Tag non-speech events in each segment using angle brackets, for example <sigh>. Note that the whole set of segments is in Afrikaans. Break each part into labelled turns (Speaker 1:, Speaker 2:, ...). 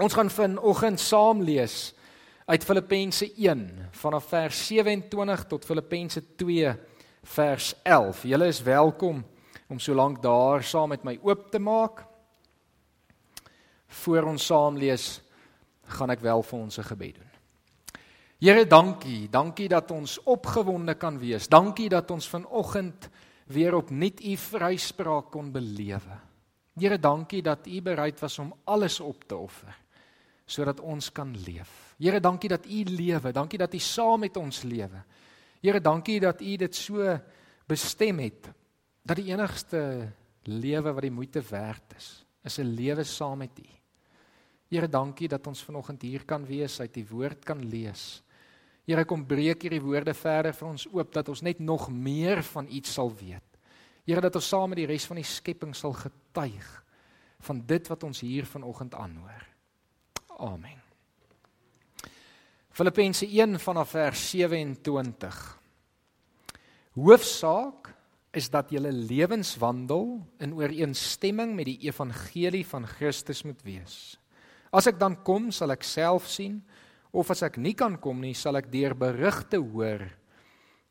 Speaker 1: Ons gaan vanoggend saam lees uit Filippense 1 vanaf vers 27 tot Filippense 2 vers 11. Julle is welkom om so lank daar saam met my oop te maak. Voor ons saam lees, gaan ek wel vir ons 'n gebed doen. Here, dankie. Dankie dat ons opgewonde kan wees. Dankie dat ons vanoggend weer opnuut u vryspraak kon belewe. Here, dankie dat u bereid was om alles op te offer sodat ons kan leef. Here, dankie dat u lewe. Dankie dat u saam met ons lewe. Here, dankie dat u dit so bestem het dat die enigste lewe wat die moeite werd is, is 'n lewe saam met u. Here, dankie dat ons vanoggend hier kan wees, uit die woord kan lees. Here, kom breek hierdie woorde verder vir ons oop dat ons net nog meer van iets sal weet. Here, dat ons saam met die res van die skepping sal getuig van dit wat ons hier vanoggend aanhoor. Amen. Filippense 1 vanaf vers 27. Hoofsaak is dat julle lewenswandel in ooreenstemming met die evangelie van Christus moet wees. As ek dan kom, sal ek self sien of as ek nie kan kom nie, sal ek deur berigte hoor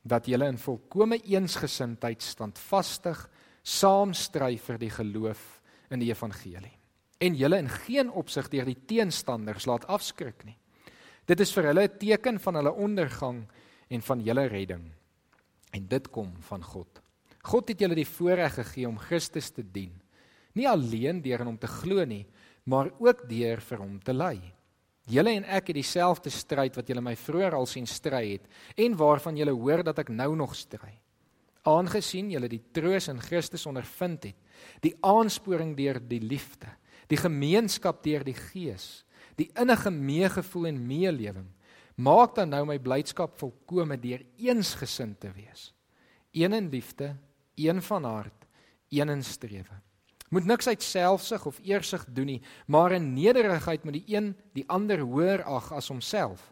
Speaker 1: dat julle in volkomme eensgesindheid standvastig saamstry vir die geloof in die evangelie en julle in geen opsig deur die teenstanders laat afskrik nie. Dit is vir hulle 'n teken van hulle ondergang en van julle redding. En dit kom van God. God het julle die voorreg gegee om Christus te dien, nie alleen deur in hom te glo nie, maar ook deur vir hom te ly. Julle en ek het dieselfde stryd wat julle my vroeër al sien stry het en waarvan julle hoor dat ek nou nog stry. Aangesien julle die troos in Christus ondervind het, die aansporing deur die liefde, die gemeenskap deur die Gees, die innige meegevoel en meelewing. Maak dan nou my blydskap volkome deur eensgesind te wees. Een in liefde, een van hart, een in strewe. Moet niks uit selfsug of eersug doen nie, maar in nederigheid moet die een die ander hoër ag as homself.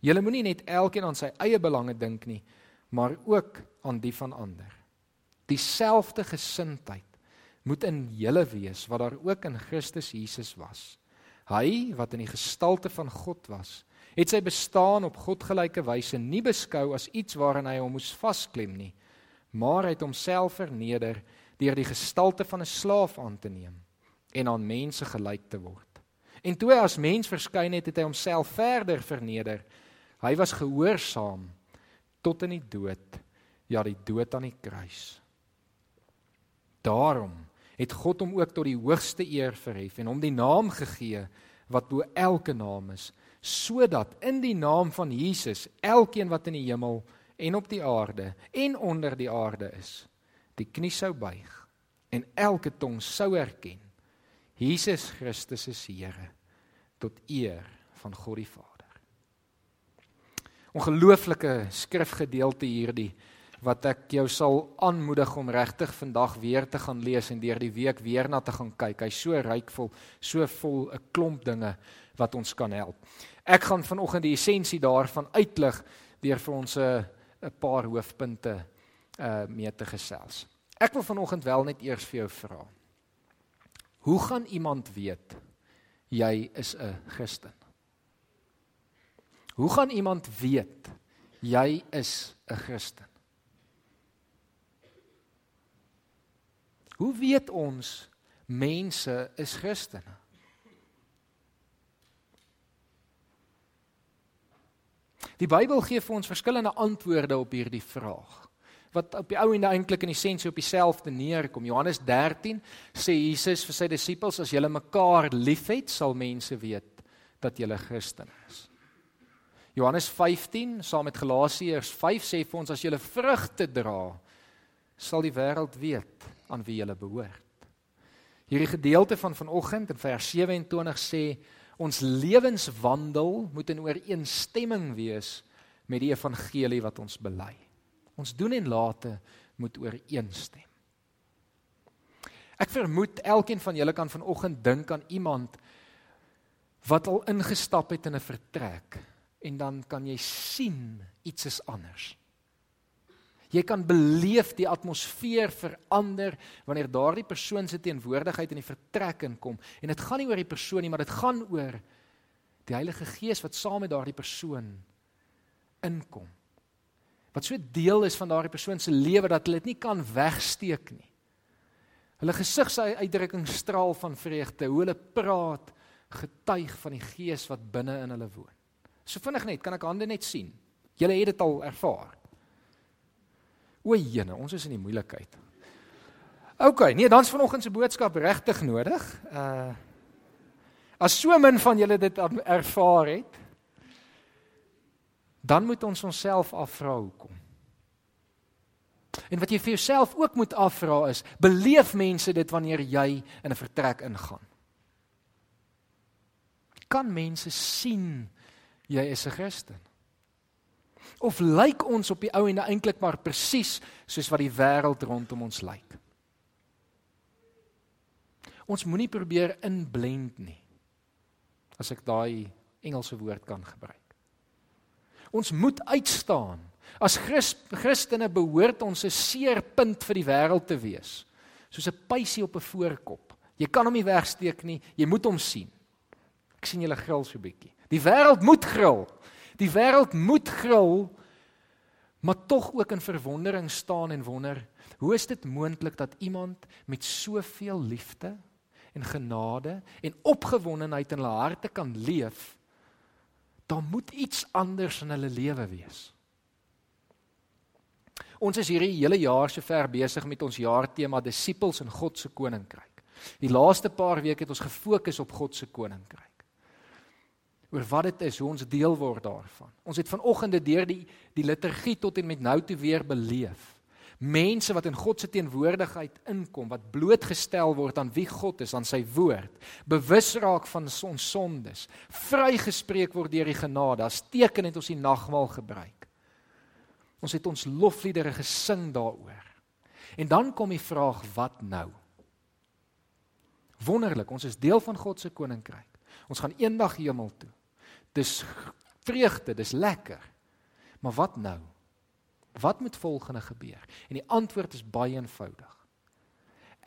Speaker 1: Julle moenie net elkeen aan sy eie belange dink nie, maar ook aan die van ander. Dieselfde gesindheid moet in julle wees wat daar ook in Christus Jesus was. Hy wat in die gestalte van God was, het sy bestaan op godgelyke wyse nie beskou as iets waaraan hy hom moes vasklem nie, maar hy het homself verneder deur die gestalte van 'n slaaf aan te neem en aan mense gelyk te word. En toe hy as mens verskyn het, het hy homself verder verneder. Hy was gehoorsaam tot in die dood, ja die dood aan die kruis. Daarom het God hom ook tot die hoogste eer verhef en hom die naam gegee wat bo elke naam is, sodat in die naam van Jesus elkeen wat in die hemel en op die aarde en onder die aarde is, die knie sou buig en elke tong sou erken Jesus Christus is Here tot eer van God die Vader. Ongelooflike skrifgedeelte hierdie wat ek jou sal aanmoedig om regtig vandag weer te gaan lees en deur die week weer na te gaan kyk. Hy's so rykvol, so vol 'n klomp dinge wat ons kan help. Ek gaan vanoggend die essensie daarvan uitlig deur vir ons 'n 'n paar hoofpunte uh mee te gesels. Ek wil vanoggend wel net eers vir jou vra. Hoe gaan iemand weet jy is 'n Christen? Hoe gaan iemand weet jy is 'n Christen? Hoe weet ons mense is Christene? Die Bybel gee vir ons verskillende antwoorde op hierdie vraag. Wat op die ou en eintlik in essensie op dieselfde neerkom. Johannes 13 sê Jesus vir sy disippels as julle mekaar liefhet, sal mense weet dat julle Christen is. Johannes 15 saam met Galasiërs 5 sê vir ons as julle vrugte dra, sal die wêreld weet aan wie jy behoort. Hierdie gedeelte van vanoggend in vers 27 sê ons lewenswandel moet in ooreenstemming wees met die evangelie wat ons bely. Ons doen en late moet ooreenstem. Ek vermoed elkeen van julle kan vanoggend dink aan iemand wat al ingestap het in 'n vertrek en dan kan jy sien iets is anders. Jy kan beleef die atmosfeer verander wanneer daardie persoon se teenwoordigheid in die vertrek inkom. En dit gaan nie oor die persoon nie, maar dit gaan oor die Heilige Gees wat saam met daardie persoon inkom. Wat so deel is van daardie persoon se lewe dat hulle dit nie kan wegsteek nie. Hulle gesigsuitdrukking straal van vreugde, hoe hulle praat, getuig van die Gees wat binne in hulle woon. So vinnig net, kan ek hande net sien. Julle het dit al ervaar. O, jene, ons is in die moeilikheid. OK, nee, dan's vanoggend se boodskap regtig nodig. Uh As so min van julle dit ervaar het, dan moet ons onsself afvra hoekom. En wat jy vir jouself ook moet afvra is, beleef mense dit wanneer jy in 'n vertrek ingaan? Kan mense sien jy is 'n Christen? Of lyk ons op die ou en eintlik maar presies soos wat die wêreld rondom ons lyk? Ons moenie probeer inblend nie. As ek daai Engelse woord kan gebruik. Ons moet uitstaan. As Christ, Christene behoort ons 'n seerpunt vir die wêreld te wees. Soos 'n pysie op 'n voorkop. Jy kan hom nie wegsteek nie, jy moet hom sien. Ek sien julle gril so bietjie. Die wêreld moet gril. Die wêreld moet gril, maar tog ook in verwondering staan en wonder, hoe is dit moontlik dat iemand met soveel liefde en genade en opgewondenheid in hulle harte kan leef? Daar moet iets anders in hulle lewe wees. Ons is hierdie hele jaar sover besig met ons jaartema disippels in God se koninkryk. Die laaste paar weke het ons gefokus op God se koninkryk oor wat dit is, hoe ons deel word daarvan. Ons het vanoggend deur die die liturgie tot en met nou toe weer beleef. Mense wat in God se teenwoordigheid inkom, wat blootgestel word aan wie God is, aan sy woord, bewus raak van ons sondes, vrygespreek word deur die genade. As teken het ons die nagmaal gebruik. Ons het ons lofliedere gesing daaroor. En dan kom die vraag, wat nou? Wonderlik, ons is deel van God se koninkryk. Ons gaan eendag hemel toe. Dis vreugde, dis lekker. Maar wat nou? Wat moet volgende gebeur? En die antwoord is baie eenvoudig.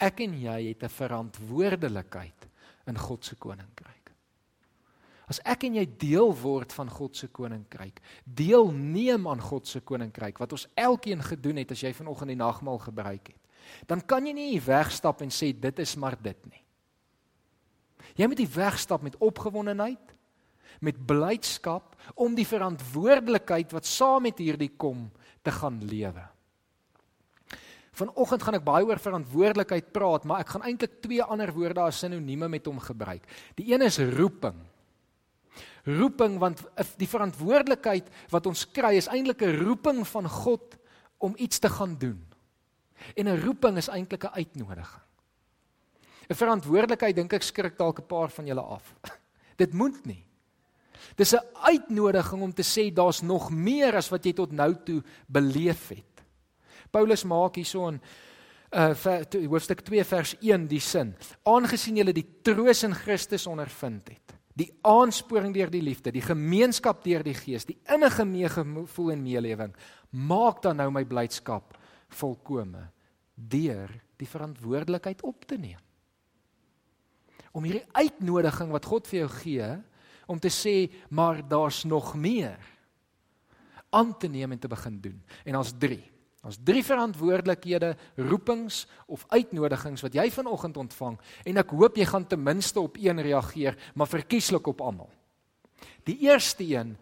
Speaker 1: Ek en jy het 'n verantwoordelikheid in God se koninkryk. As ek en jy deel word van God se koninkryk, deelneem aan God se koninkryk wat ons elkeen gedoen het as jy vanoggend die nagmaal gebruik het, dan kan jy nie wegstap en sê dit is maar dit nie. Jy moet die wegstap met opgewondenheid, met blydskap om die verantwoordelikheid wat saam met hierdie kom te gaan lewe. Vanoggend gaan ek baie oor verantwoordelikheid praat, maar ek gaan eintlik twee ander woorde as sinonieme met hom gebruik. Die een is roeping. Roeping want die verantwoordelikheid wat ons kry is eintlik 'n roeping van God om iets te gaan doen. En 'n roeping is eintlik 'n uitnodiging. 'n Verantwoordelikheid dink ek skrik dalk 'n paar van julle af. <laughs> Dit moet nie. Dis 'n uitnodiging om te sê daar's nog meer as wat jy tot nou toe beleef het. Paulus maak hierso in uh hoofstuk 2 vers 1 die sin: Aangesien julle die troos in Christus ondervind het, die aansporing deur die liefde, die gemeenskap deur die Gees, die innige meegevoel en meelewing, maak dan nou my blydskap volkome deur die verantwoordelikheid op te neem. Om hierdie uitnodiging wat God vir jou gee, om te sê maar daar's nog meer aan te neem en te begin doen. En ons 3. Ons drie verantwoordelikhede, roepings of uitnodigings wat jy vanoggend ontvang en ek hoop jy gaan ten minste op een reageer, maar verkieslik op almal. Die eerste een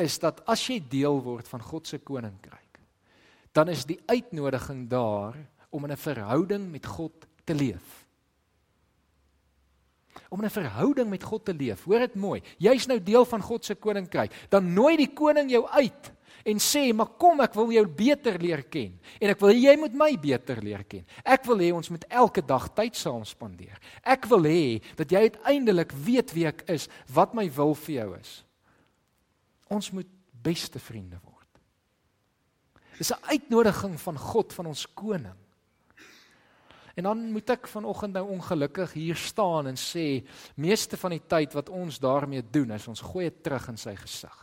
Speaker 1: is dat as jy deel word van God se koninkryk, dan is die uitnodiging daar om in 'n verhouding met God te leef om 'n verhouding met God te leef. Hoor dit mooi. Jy's nou deel van God se koninkryk. Dan nooi die koning jou uit en sê, "Maar kom, ek wil jou beter leer ken en ek wil jy moet my beter leer ken. Ek wil hê ons moet elke dag tyd saam spandeer. Ek wil hê dat jy uiteindelik weet wie ek is, wat my wil vir jou is. Ons moet beste vriende word." Dis 'n uitnodiging van God van ons koning. En dan moet ek vanoggend nou ongelukkig hier staan en sê meeste van die tyd wat ons daarmee doen is ons gooi dit terug in sy gesig.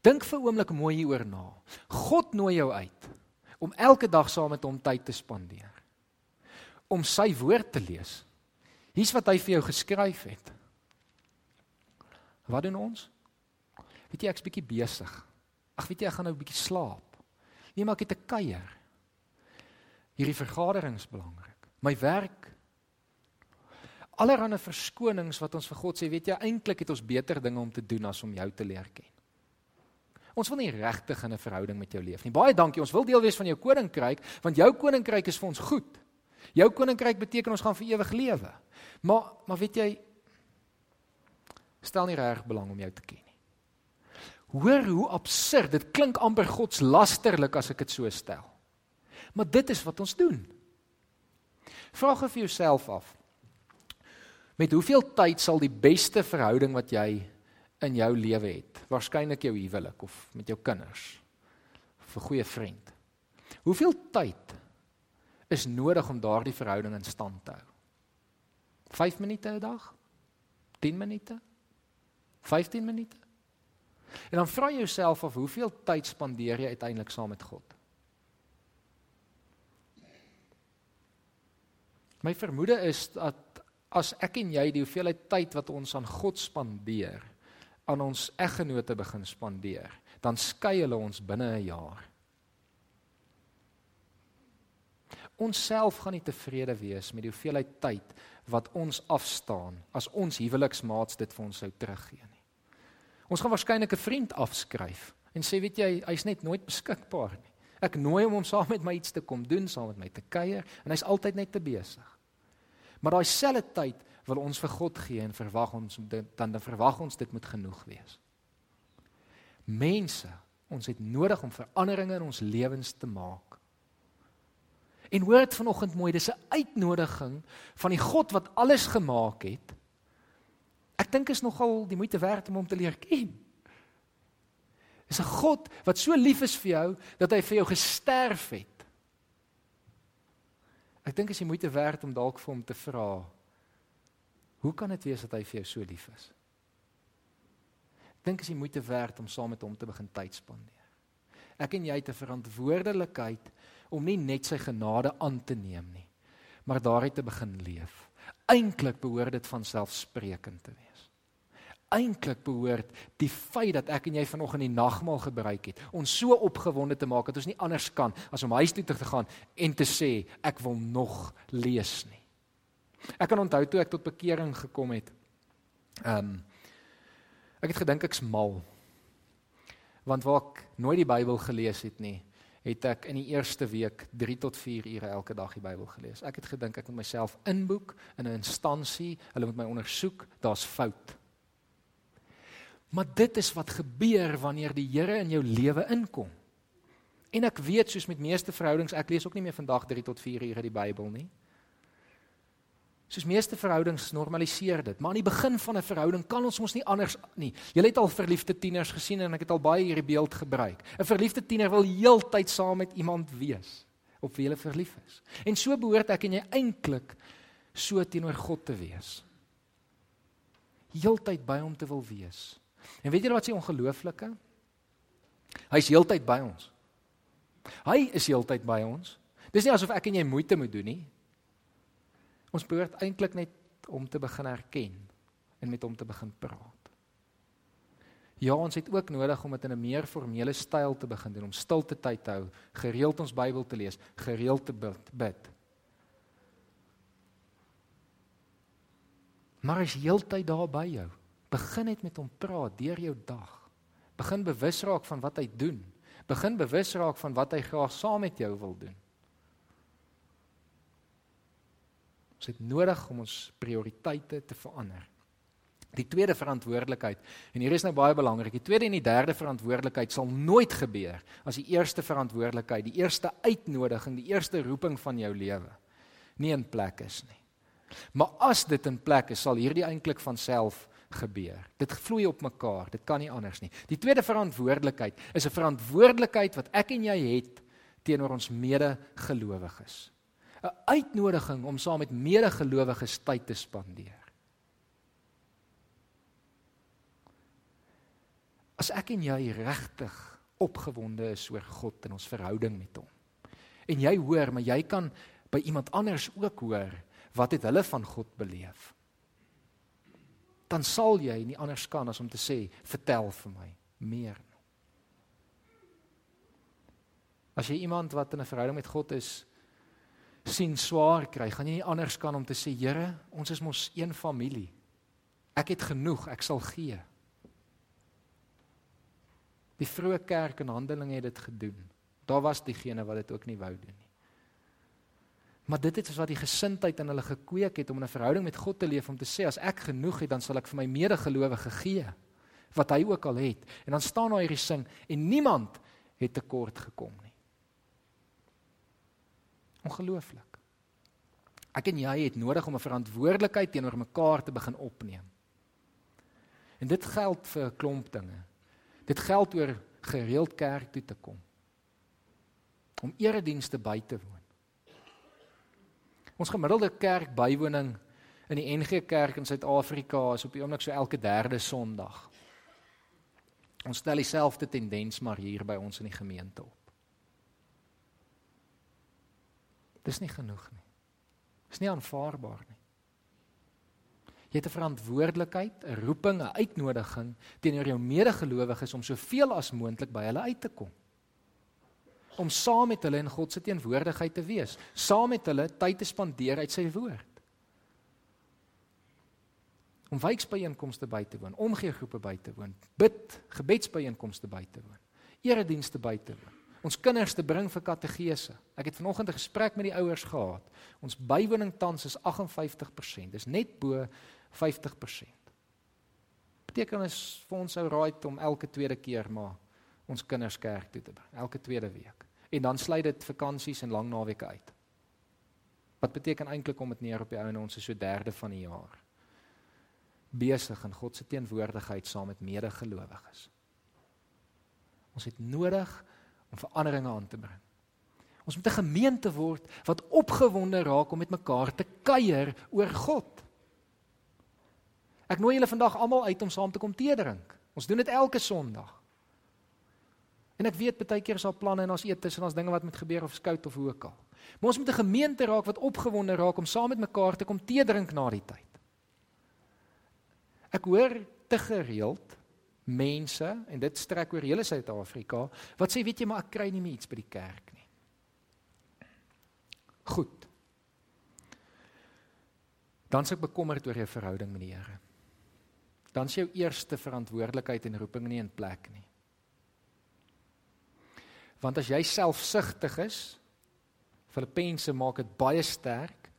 Speaker 1: Dink vir 'n oomblik mooi hieroor na. God nooi jou uit om elke dag saam met hom tyd te spandeer. Om sy woord te lees. Hier's wat hy vir jou geskryf het. Wat doen ons? Weet jy ek's bietjie besig. Ag weet jy ek gaan nou 'n bietjie slaap. Nee, maar ek het 'n kuier. Hierdie vergadering is belangrik. My werk allerhande verskonings wat ons vir God sê, weet jy, eintlik het ons beter dinge om te doen as om jou te leer ken. Ons wil nie regtig in 'n verhouding met jou leef nie. Baie dankie. Ons wil deel wees van jou koninkryk, want jou koninkryk is vir ons goed. Jou koninkryk beteken ons gaan vir ewig lewe. Maar maar weet jy stel nie reg belang om jou te ken nie. Hoor hoe absurd. Dit klink amper godslasterlik as ek dit so stel. Maar dit is wat ons doen. Vra gou vir jouself af. Met hoeveel tyd sal die beste verhouding wat jy in jou lewe het, waarskynlik jou huwelik of met jou kinders of 'n goeie vriend. Hoeveel tyd is nodig om daardie verhouding in stand te hou? 5 minute 'n dag? 10 minute? 15 minute? En dan vra jouself of hoeveel tyd spandeer jy uiteindelik saam met God? My vermoede is dat as ek en jy die hoeveelheid tyd wat ons aan God spandeer, aan ons eggenote begin spandeer, dan skei hulle ons binne 'n jaar. Ons self gaan nie tevrede wees met die hoeveelheid tyd wat ons afstaan as ons huweliksmaats dit vir ons sou teruggee nie. Ons gaan waarskynlik 'n vriend afskryf en sê weet jy, hy's net nooit beskikbaar nie. Ek nooi hom om saam met my iets te kom doen, saam met my te kuier en hy's altyd net te besig. Maar daai selfde tyd wil ons vir God gee en verwag ons dit dan dan verwag ons dit moet genoeg wees. Mense, ons het nodig om veranderinge in ons lewens te maak. En hoor dit vanoggend mooi, dis 'n uitnodiging van die God wat alles gemaak het. Ek dink is nogal die moeite werd om hom te leer ken. Dis 'n God wat so lief is vir jou dat hy vir jou gesterf het. Ek dink is die moeite werd om dalk vir hom te vra Hoe kan dit wees dat hy vir jou so lief is? Ek dink is die moeite werd om saam met hom te begin tyd spandeer. Ek en jy het 'n verantwoordelikheid om nie net sy genade aan te neem nie, maar daaruit te begin leef. Eintlik behoort dit van selfsprekend te wees. Eintlik behoort die feit dat ek en jy vanoggend die nagmaal gebruik het, ons so opgewonde te maak dat ons nie anders kan as om huis toe te gaan en te sê ek wil nog lees nie. Ek kan onthou toe ek tot bekering gekom het. Ehm um, ek het gedink ek's mal. Want waar ek nooit die Bybel gelees het nie, het ek in die eerste week 3 tot 4 ure elke dag die Bybel gelees. Ek het gedink ek moet myself inboek in 'n instansie, hulle moet my ondersoek, daar's fout. Maar dit is wat gebeur wanneer die Here in jou lewe inkom. En ek weet soos met meeste verhoudings, ek lees ook nie meer vandag 3 tot 4 ure die Bybel nie. Soos meeste verhoudings normaliseer dit, maar aan die begin van 'n verhouding kan ons mos nie anders nie. Jy het al verliefde tieners gesien en ek het al baie hierdie beeld gebruik. 'n Verliefde tiener wil heeltyd saam met iemand wees op wie hulle verlief is. En so behoort ek en jy eintlik so teenoor God te wees. Heeltyd by hom te wil wees. En weet jy wat sê ongelooflike? Hy's heeltyd by ons. Hy is heeltyd by ons. Dis nie asof ek en jy moeite moet doen nie. Ons behoort eintlik net om te begin erken en met hom te begin praat. Ja, ons het ook nodig om dit in 'n meer formele styl te begin doen, om stilte tyd te hou, gereeld ons Bybel te lees, gereeld te bid. Maar is heeltyd daar by jou. Begin net met hom praat deur jou dag. Begin bewus raak van wat hy doen. Begin bewus raak van wat hy graag saam met jou wil doen. Ons het nodig om ons prioriteite te verander. Die tweede verantwoordelikheid en hier is nou baie belangrik. Die tweede en die derde verantwoordelikheid sal nooit gebeur as die eerste verantwoordelikheid, die eerste uitnodiging, die eerste roeping van jou lewe nie in plek is nie. Maar as dit in plek is, sal hierdie eintlik van self gebeur. Dit vloei op mekaar. Dit kan nie anders nie. Die tweede verantwoordelikheid is 'n verantwoordelikheid wat ek en jy het teenoor ons medegelowiges. 'n uitnodiging om saam met medegelowiges tyd te spandeer. As ek en jy regtig opgewonde is oor God en ons verhouding met hom. En jy hoor, maar jy kan by iemand anders ook hoor wat het hulle van God beleef. Dan sal jy nie anders kan as om te sê, vertel vir my meer. As jy iemand wat in 'n verhouding met God is sien swaar kry, gaan jy nie anders kan om te sê, Here, ons is mos een familie. Ek het genoeg, ek sal gee. Die vroeë kerk in Handelinge het dit gedoen. Daar was diegene wat dit ook nie wou doen nie. Maar dit het wat die gesindheid in hulle gekweek het om 'n verhouding met God te leef om te sê as ek genoeg het dan sal ek vir my medegelowige gee wat hy ook al het. En dan staan daar hierdie sin en niemand het tekort gekom nie. Ongelooflik. Ek en jy het nodig om 'n verantwoordelikheid teenoor mekaar te begin opneem. En dit geld vir 'n klomp dinge. Dit geld oor gereeld kerk toe te kom. Om eredienste by te woon. Ons gemiddelde kerk bywoning in die NG Kerk in Suid-Afrika is op die oomblik so elke derde Sondag. Ons stel dieselfde tendens maar hier by ons in die gemeente op. Dis nie genoeg nie. Dis nie aanvaarbaar nie. Jy het 'n verantwoordelikheid, 'n roeping, 'n uitnodiging teenoor jou medegelowiges om soveel as moontlik by hulle uit te kom. Om saam met hulle in God se teenwoordigheid te wees, saam met hulle tyd te spandeer uit sy woord. Om wijkbyeenkomste by te woon, omgeegroepe by te woon, bid, gebedsbyeenkomste by te woon, eredienste by te woon. Ons kinders te bring vir kategese. Ek het vanoggend 'n gesprek met die ouers gehad. Ons bywoning tans is 58%. Dis net bo 50%. Beteken is vir ons sou raai om elke tweede keer maar ons kinders kerk toe te bring, elke tweede week. En dan sluit dit vakansies en lang naweke uit. Wat beteken eintlik om dit neer op die ouene ons is so derde van die jaar besig in God se teenwoordigheid saam met medegelowiges. Ons het nodig om veranderinge aan te bring. Ons moet 'n gemeente word wat opgewonde raak om met mekaar te kuier oor God. Ek nooi julle vandag almal uit om saam te kom tee drink. Ons doen dit elke Sondag. En ek weet baie keer is daar planne en ons eetes en ons dinge wat moet gebeur of skout of hoe ook al. Maar ons moet 'n gemeente raak wat opgewonde raak om saam met mekaar te kom tee drink na die tyd. Ek hoor te gereeld mense en dit strek oor hele Suid-Afrika wat sê weet jy maar ek kry nie meer iets by die kerk nie. Goed. Dan s'ek bekommerd oor jou verhouding met die Here dan is jou eerste verantwoordelikheid en roeping nie in plek nie. Want as jy selfsugtig is, Filippense maak dit baie sterk.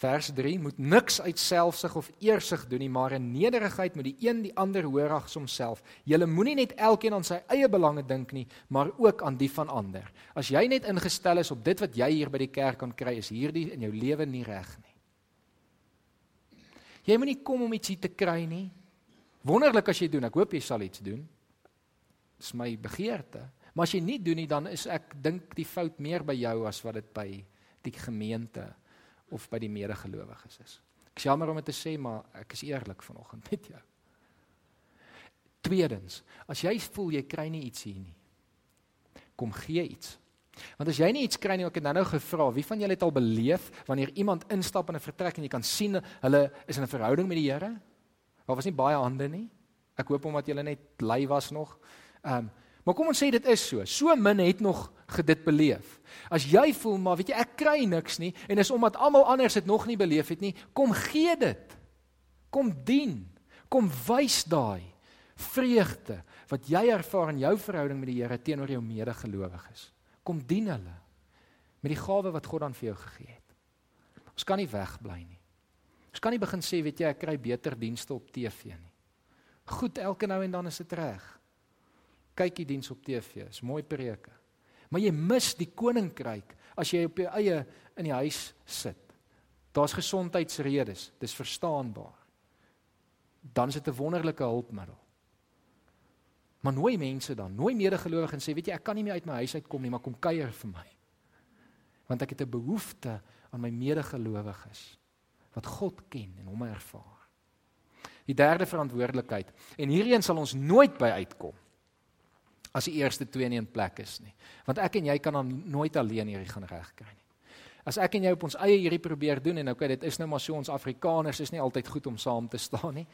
Speaker 1: Vers 3 moet niks uit selfsug of eersug doen nie, maar in nederigheid moet die een die ander hoor as homself. Jy moenie net elkeen aan sy eie belange dink nie, maar ook aan die van ander. As jy net ingestel is op dit wat jy hier by die kerk kan kry, is hierdie in jou lewe nie reg nie. Jy moenie kom om ietsie te kry nie. Wonderlik as jy doen. Ek hoop jy sal iets doen. Dis my begeerte. Maar as jy nie doen nie, dan is ek dink die fout meer by jou as wat dit by die gemeente of by die medegelowiges is. Ek jammer om dit te sê, maar ek is eerlik vanoggend met jou. Tweedens, as jy voel jy kry nie iets hier nie, kom gee iets. Want as jy nie iets kry nie, ek het nou-nou gevra, wie van julle het al beleef wanneer iemand instap in 'n vertrek en jy kan sien hulle is in 'n verhouding met die Here? Daar was nie baie hande nie. Ek hoop omdat julle net lui was nog. Ehm, um, maar kom ons sê dit is so. So min het nog gedit beleef. As jy voel maar weet jy ek kry niks nie en is omdat almal anders dit nog nie beleef het nie, kom gee dit. Kom dien. Kom wys daai vreugde wat jy ervaar in jou verhouding met die Here teenoor jou medegelowiges kom dien hulle met die gawe wat God aan vir jou gegee het. Ons kan nie wegbly nie. Ons kan nie begin sê weet jy ek kry beter dienste op TV nie. Goed, elke nou en dan is dit reg. Kyk die diens op TV, is mooi preke. Maar jy mis die koninkryk as jy op jou eie in die huis sit. Daar's gesondheidsredes, dis verstaanbaar. Dan is dit 'n wonderlike hulpmiddel. Maar nooi mense dan, nooi medegelowiges en sê, weet jy, ek kan nie meer uit my huis uitkom nie, maar kom kuier vir my. Want ek het 'n behoefte aan my medegelowiges wat God ken en hom ervaar. Die derde verantwoordelikheid. En hierheen sal ons nooit by uitkom as die eerste twee nie in plek is nie. Want ek en jy kan dan nooit alleen hierdie gaan regkry nie. As ek en jy op ons eie hierdie probeer doen en okay, dit is nou maar so ons Afrikaners is nie altyd goed om saam te staan nie.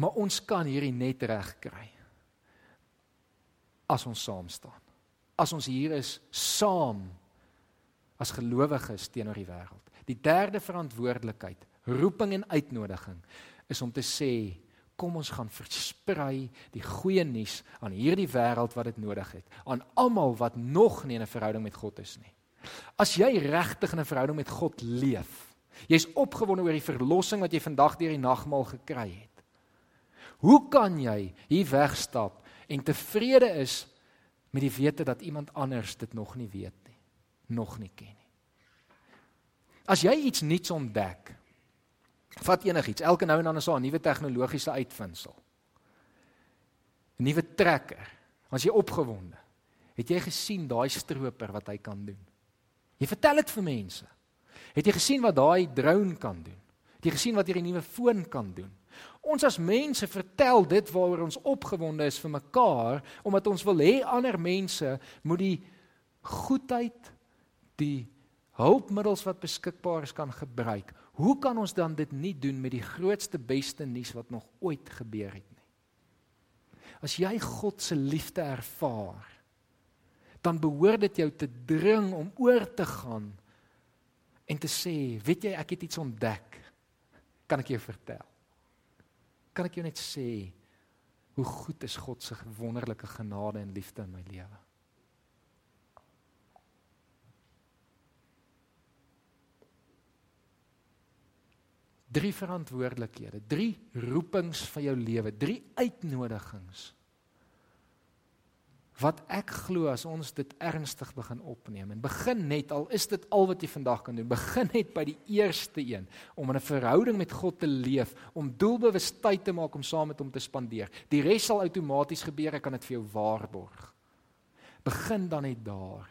Speaker 1: Maar ons kan hierdie net regkry as ons saam staan. As ons hier is saam as gelowiges teenoor die wêreld. Die derde verantwoordelikheid, roeping en uitnodiging is om te sê kom ons gaan versprei die goeie nuus aan hierdie wêreld wat dit nodig het, aan almal wat nog nie in 'n verhouding met God is nie. As jy regtig in 'n verhouding met God leef, jy's opgewonde oor die verlossing wat jy vandag deur die nagmaal gekry het. Hoe kan jy hier wegstap en tevrede is met die wete dat iemand anders dit nog nie weet nie, nog nie ken nie? As jy iets nuuts ontdek, vat enigiets, elke nou en dan is daar 'n nuwe tegnologiese uitvinding. 'n Nuwe trekker. As jy opgewonde, het jy gesien daai stroper wat hy kan doen? Jy vertel dit vir mense. Het jy gesien wat daai drone kan doen? Het jy gesien wat hierdie nuwe foon kan doen? Ons as mense vertel dit waaroor ons opgewonde is vir mekaar omdat ons wil hê ander mense moet die goedheid die hulpmiddels wat beskikbaar is kan gebruik. Hoe kan ons dan dit nie doen met die grootste beste nuus wat nog ooit gebeur het nie? As jy God se liefde ervaar, dan behoort dit jou te dring om oor te gaan en te sê, weet jy, ek het iets ontdek. Kan ek jou vertel? kan ek jou net sê hoe goed is God se wonderlike genade en liefde in my lewe. Drie verantwoordelikhede, drie roepings van jou lewe, drie uitnodigings. Wat ek glo as ons dit ernstig begin opneem en begin net al is dit al wat jy vandag kan doen begin net by die eerste een om 'n verhouding met God te leef om doelbewus tyd te maak om saam met hom te spandeer. Die res sal outomaties gebeur ek kan dit vir jou waarborg. Begin dan net daar.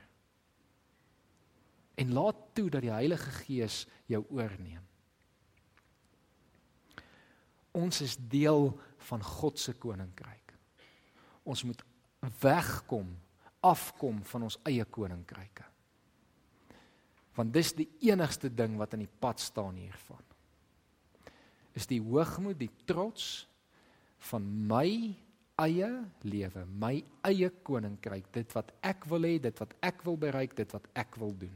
Speaker 1: En laat toe dat die Heilige Gees jou oorneem ons is deel van God se koninkryk ons moet wegkom, afkom van ons eie koninkryke. Want dis die enigste ding wat in die pad staan hiervan. Is die hoogmoed, die trots van my eie lewe, my eie koninkryk, dit wat ek wil hê, dit wat ek wil bereik, dit wat ek wil doen.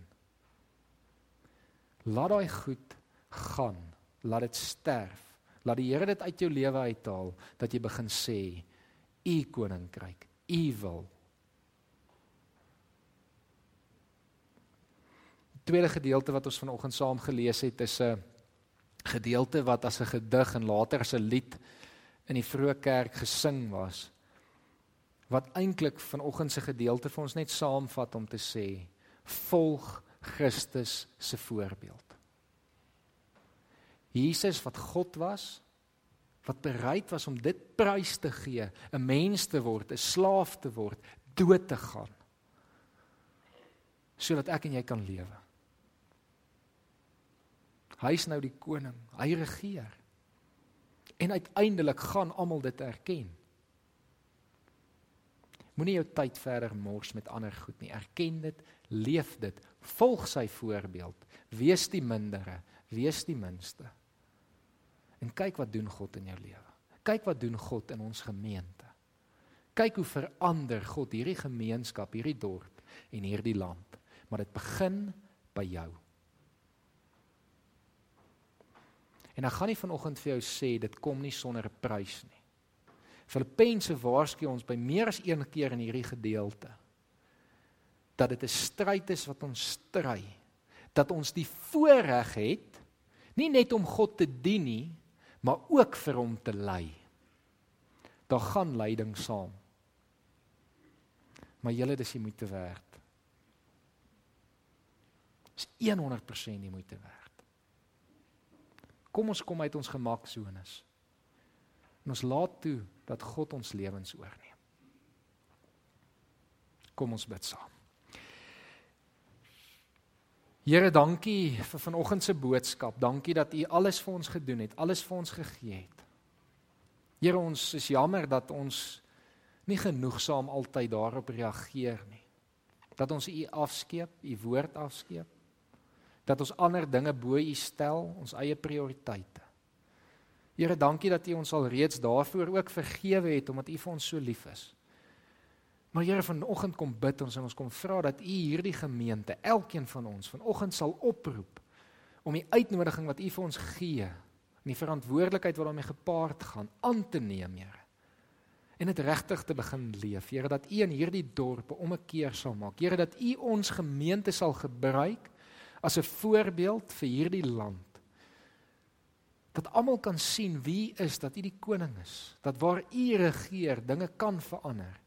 Speaker 1: Laat daai goed gaan. Laat dit sterf. Laat die Here dit uit jou lewe uithaal dat jy begin sê u koninkryk evil. Die tweede gedeelte wat ons vanoggend saam gelees het is 'n gedeelte wat as 'n gedig en later as 'n lied in die vroeë kerk gesing was. Wat eintlik vanoggend se gedeelte vir ons net saamvat om te sê: Volg Christus se voorbeeld. Jesus wat God was, wat bereid was om dit prys te gee, 'n mens te word, 'n slaaf te word, dood te gaan. sodat ek en jy kan lewe. Hy is nou die koning, hy regeer. En uiteindelik gaan almal dit erken. Moenie jou tyd verder mors met ander goed nie. Erken dit, leef dit, volg sy voorbeeld. Wees die mindere, wees die minste. En kyk wat doen God in jou lewe. Kyk wat doen God in ons gemeente. Kyk hoe verander God hierdie gemeenskap, hierdie dorp en hierdie land. Maar dit begin by jou. En ek gaan nie vanoggend vir jou sê dit kom nie sonder 'n prys nie. Filippense waarsku ons by meer as een keer in hierdie gedeelte dat dit 'n stryd is wat ons stry. Dat ons die voorreg het nie net om God te dien nie, maar ook vir hom te lei. Daar gaan lyding saam. Maar julle dis die moeite werd. Dis 100% die moeite werd. Kom ons kom uit ons gemaksones. En ons laat toe dat God ons lewens oorneem. Kom ons bid saam. Here, dankie vir vanoggend se boodskap. Dankie dat U alles vir ons gedoen het, alles vir ons gegee het. Here, ons is jammer dat ons nie genoegsaam altyd daarop reageer nie. Dat ons U afskeep, U woord afskeep. Dat ons ander dinge bo U stel, ons eie prioriteite. Here, dankie dat U ons al reeds daarvoor ook vergewe het omdat U vir ons so lief is. Maar Here, vanoggend kom bid ons en ons kom vra dat U hierdie gemeente, elkeen van ons, vanoggend sal oproep om die uitnodiging wat U vir ons gee, en die verantwoordelikheid wat daarmee gepaard gaan, aan te neem, Here. En dit regtig te begin leef, Here, dat U in hierdie dorpe om 'n keer sal maak. Here, dat U ons gemeente sal gebruik as 'n voorbeeld vir hierdie land dat almal kan sien wie is dat U die koning is, dat waar U regeer, dinge kan verander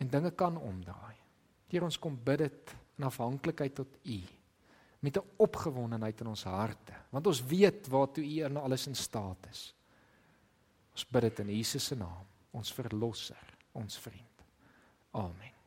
Speaker 1: en dinge kan omdraai. Hier ons kom bid dit in afhanklikheid tot U met 'n opgewondenheid in ons harte, want ons weet waartoe U in alles in staat is. Ons bid dit in Jesus se naam, ons verlosser, ons vriend. Amen.